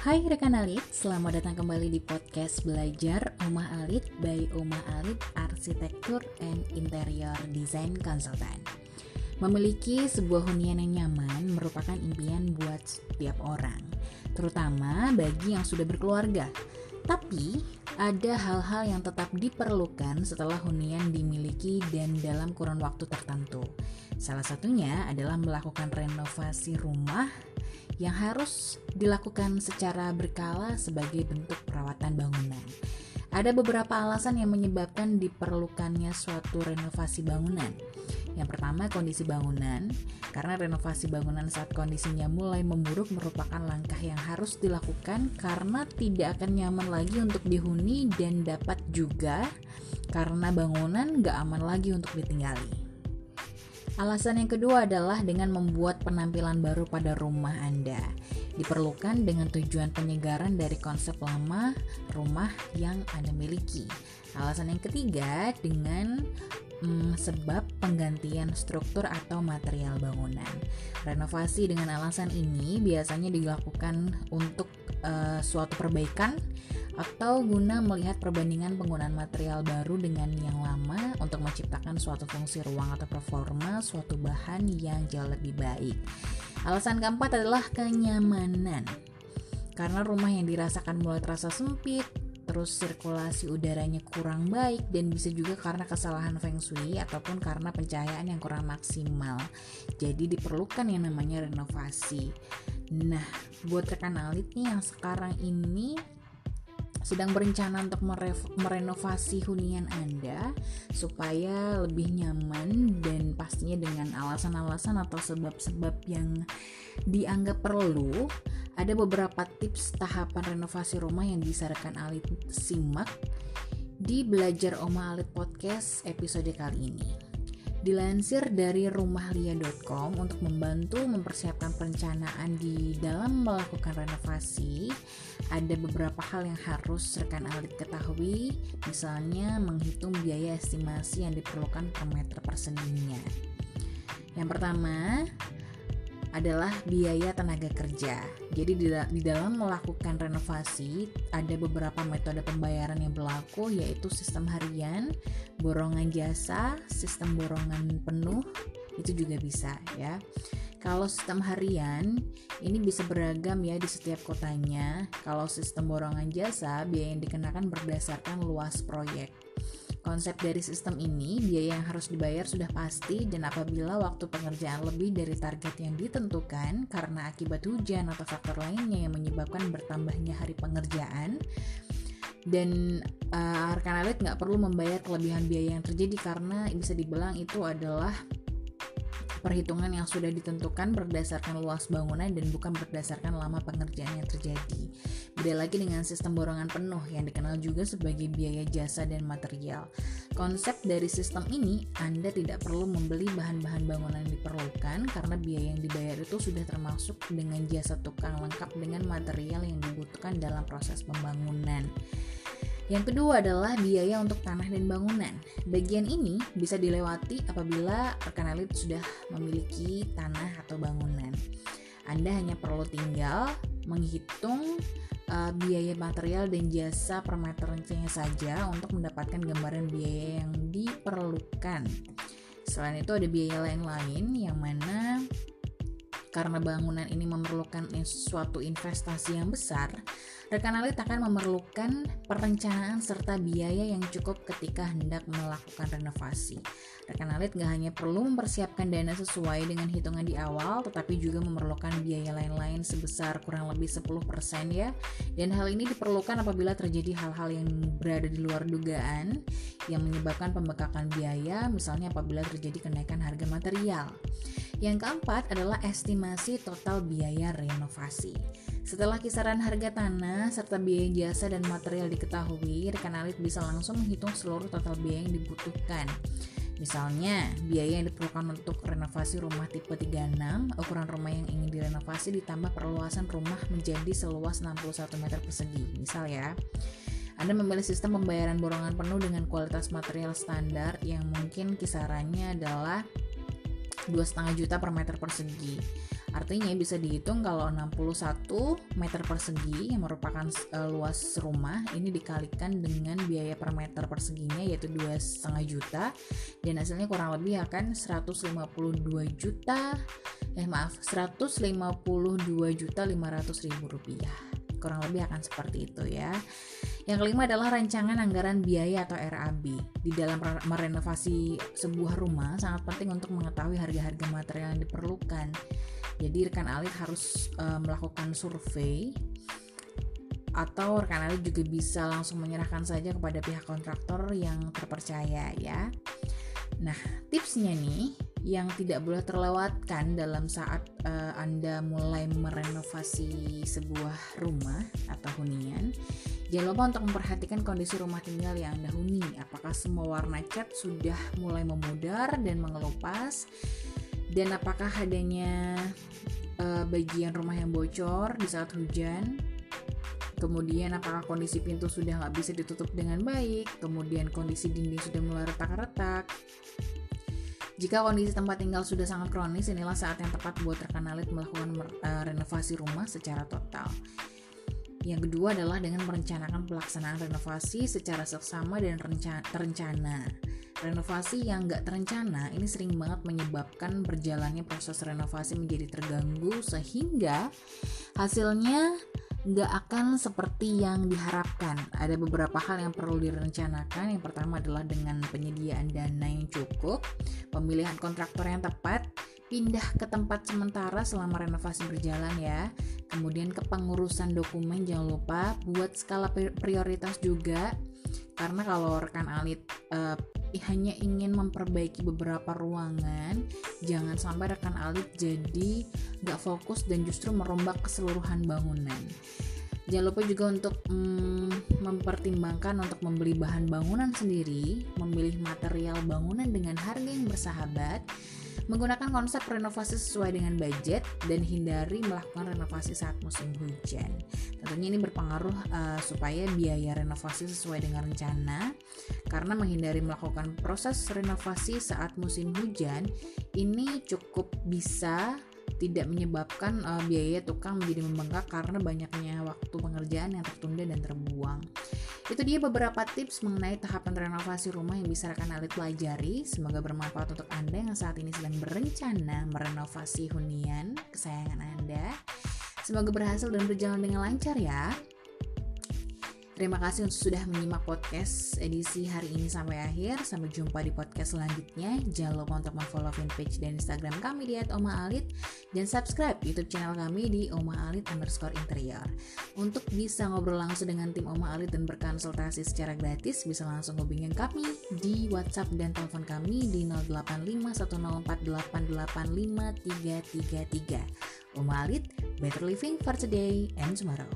Hai rekan Alit, selamat datang kembali di podcast Belajar Omah Alit by Omah Alit Arsitektur and Interior Design Consultant. Memiliki sebuah hunian yang nyaman merupakan impian buat setiap orang, terutama bagi yang sudah berkeluarga. Tapi, ada hal-hal yang tetap diperlukan setelah hunian dimiliki dan dalam kurun waktu tertentu. Salah satunya adalah melakukan renovasi rumah yang harus dilakukan secara berkala sebagai bentuk perawatan bangunan. Ada beberapa alasan yang menyebabkan diperlukannya suatu renovasi bangunan. Yang pertama, kondisi bangunan. Karena renovasi bangunan saat kondisinya mulai memburuk merupakan langkah yang harus dilakukan karena tidak akan nyaman lagi untuk dihuni dan dapat juga karena bangunan gak aman lagi untuk ditinggali. Alasan yang kedua adalah dengan membuat penampilan baru pada rumah Anda. Diperlukan dengan tujuan penyegaran dari konsep lama rumah yang Anda miliki. Alasan yang ketiga dengan hmm, sebab penggantian struktur atau material bangunan. Renovasi dengan alasan ini biasanya dilakukan untuk uh, suatu perbaikan atau guna melihat perbandingan penggunaan material baru dengan yang lama untuk menciptakan suatu fungsi ruang atau performa suatu bahan yang jauh lebih baik. Alasan keempat adalah kenyamanan. Karena rumah yang dirasakan mulai terasa sempit, terus sirkulasi udaranya kurang baik dan bisa juga karena kesalahan feng shui ataupun karena pencahayaan yang kurang maksimal. Jadi diperlukan yang namanya renovasi. Nah, buat rekan alit nih yang sekarang ini sedang berencana untuk merenovasi hunian Anda supaya lebih nyaman dan pastinya dengan alasan-alasan atau sebab-sebab yang dianggap perlu, ada beberapa tips tahapan renovasi rumah yang disarankan Alit simak di Belajar Oma Alit Podcast episode kali ini. Dilansir dari rumahlia.com untuk membantu mempersiapkan perencanaan di dalam melakukan renovasi, ada beberapa hal yang harus rekan alit ketahui, misalnya menghitung biaya estimasi yang diperlukan per meter persendinya. Yang pertama, adalah biaya tenaga kerja. Jadi di, dalam melakukan renovasi ada beberapa metode pembayaran yang berlaku yaitu sistem harian, borongan jasa, sistem borongan penuh itu juga bisa ya. Kalau sistem harian ini bisa beragam ya di setiap kotanya. Kalau sistem borongan jasa biaya yang dikenakan berdasarkan luas proyek. Konsep dari sistem ini, biaya yang harus dibayar sudah pasti dan apabila waktu pengerjaan lebih dari target yang ditentukan karena akibat hujan atau faktor lainnya yang menyebabkan bertambahnya hari pengerjaan, dan uh, rekan alit nggak perlu membayar kelebihan biaya yang terjadi karena bisa dibilang itu adalah perhitungan yang sudah ditentukan berdasarkan luas bangunan dan bukan berdasarkan lama pengerjaan yang terjadi. Beda lagi dengan sistem borongan penuh yang dikenal juga sebagai biaya jasa dan material. Konsep dari sistem ini, Anda tidak perlu membeli bahan-bahan bangunan yang diperlukan karena biaya yang dibayar itu sudah termasuk dengan jasa tukang lengkap dengan material yang dibutuhkan dalam proses pembangunan. Yang kedua adalah biaya untuk tanah dan bangunan. Bagian ini bisa dilewati apabila rekan elit sudah memiliki tanah atau bangunan. Anda hanya perlu tinggal menghitung uh, biaya material dan jasa per meternya saja untuk mendapatkan gambaran biaya yang diperlukan. Selain itu ada biaya lain-lain yang mana karena bangunan ini memerlukan suatu investasi yang besar, Rekan alit akan memerlukan perencanaan serta biaya yang cukup ketika hendak melakukan renovasi. Rekan alit gak hanya perlu mempersiapkan dana sesuai dengan hitungan di awal, tetapi juga memerlukan biaya lain-lain sebesar kurang lebih 10% ya. Dan hal ini diperlukan apabila terjadi hal-hal yang berada di luar dugaan yang menyebabkan pembekakan biaya, misalnya apabila terjadi kenaikan harga material. Yang keempat adalah estimasi total biaya renovasi. Setelah kisaran harga tanah serta biaya jasa dan material diketahui, rekan alit bisa langsung menghitung seluruh total biaya yang dibutuhkan. Misalnya, biaya yang diperlukan untuk renovasi rumah tipe 36, ukuran rumah yang ingin direnovasi ditambah perluasan rumah menjadi seluas 61 meter persegi. Misal ya, anda memilih sistem pembayaran borongan penuh dengan kualitas material standar yang mungkin kisarannya adalah 2,5 juta per meter persegi. Artinya bisa dihitung kalau 61 meter persegi yang merupakan uh, luas rumah ini dikalikan dengan biaya per meter perseginya yaitu dua setengah juta. Dan hasilnya kurang lebih akan 152 juta eh maaf 152 juta 500 ribu rupiah. Kurang lebih akan seperti itu ya yang kelima adalah rancangan anggaran biaya atau RAB. Di dalam merenovasi sebuah rumah sangat penting untuk mengetahui harga-harga material yang diperlukan. Jadi rekan alit harus uh, melakukan survei atau rekan alit juga bisa langsung menyerahkan saja kepada pihak kontraktor yang terpercaya ya. Nah, tipsnya nih yang tidak boleh terlewatkan dalam saat uh, Anda mulai merenovasi sebuah rumah atau hunian Jangan lupa untuk memperhatikan kondisi rumah tinggal yang Anda huni. Apakah semua warna cat sudah mulai memudar dan mengelupas? Dan apakah adanya uh, bagian rumah yang bocor di saat hujan? Kemudian apakah kondisi pintu sudah nggak bisa ditutup dengan baik? Kemudian kondisi dinding sudah mulai retak-retak? Jika kondisi tempat tinggal sudah sangat kronis, inilah saat yang tepat buat rekan alit melakukan uh, renovasi rumah secara total. Yang kedua adalah dengan merencanakan pelaksanaan renovasi secara seksama dan terencana. Renovasi yang nggak terencana ini sering banget menyebabkan berjalannya proses renovasi menjadi terganggu sehingga hasilnya nggak akan seperti yang diharapkan. Ada beberapa hal yang perlu direncanakan. Yang pertama adalah dengan penyediaan dana yang cukup, pemilihan kontraktor yang tepat, pindah ke tempat sementara selama renovasi berjalan ya. Kemudian kepengurusan dokumen jangan lupa buat skala prioritas juga karena kalau rekan alit uh, hanya ingin memperbaiki beberapa ruangan, jangan sampai rekan alit jadi gak fokus dan justru merombak keseluruhan bangunan. Jangan lupa juga untuk mm, mempertimbangkan untuk membeli bahan bangunan sendiri, memilih material bangunan dengan harga yang bersahabat, Menggunakan konsep renovasi sesuai dengan budget dan hindari melakukan renovasi saat musim hujan. Tentunya ini berpengaruh uh, supaya biaya renovasi sesuai dengan rencana karena menghindari melakukan proses renovasi saat musim hujan ini cukup bisa tidak menyebabkan uh, biaya tukang menjadi membengkak karena banyaknya waktu pengerjaan yang tertunda dan terbuang. Itu dia beberapa tips mengenai tahapan renovasi rumah yang bisa rekan alit pelajari. Semoga bermanfaat untuk Anda yang saat ini sedang berencana merenovasi hunian kesayangan Anda. Semoga berhasil dan berjalan dengan lancar ya. Terima kasih untuk sudah menyimak podcast edisi hari ini sampai akhir. Sampai jumpa di podcast selanjutnya. Jangan lupa untuk follow fanpage dan Instagram kami di @oma_alit dan subscribe YouTube channel kami di Oma Alit underscore interior. Untuk bisa ngobrol langsung dengan tim Oma Alit dan berkonsultasi secara gratis, bisa langsung hubungin kami di WhatsApp dan telepon kami di 085104885333. Oma Alit, better living for today and tomorrow.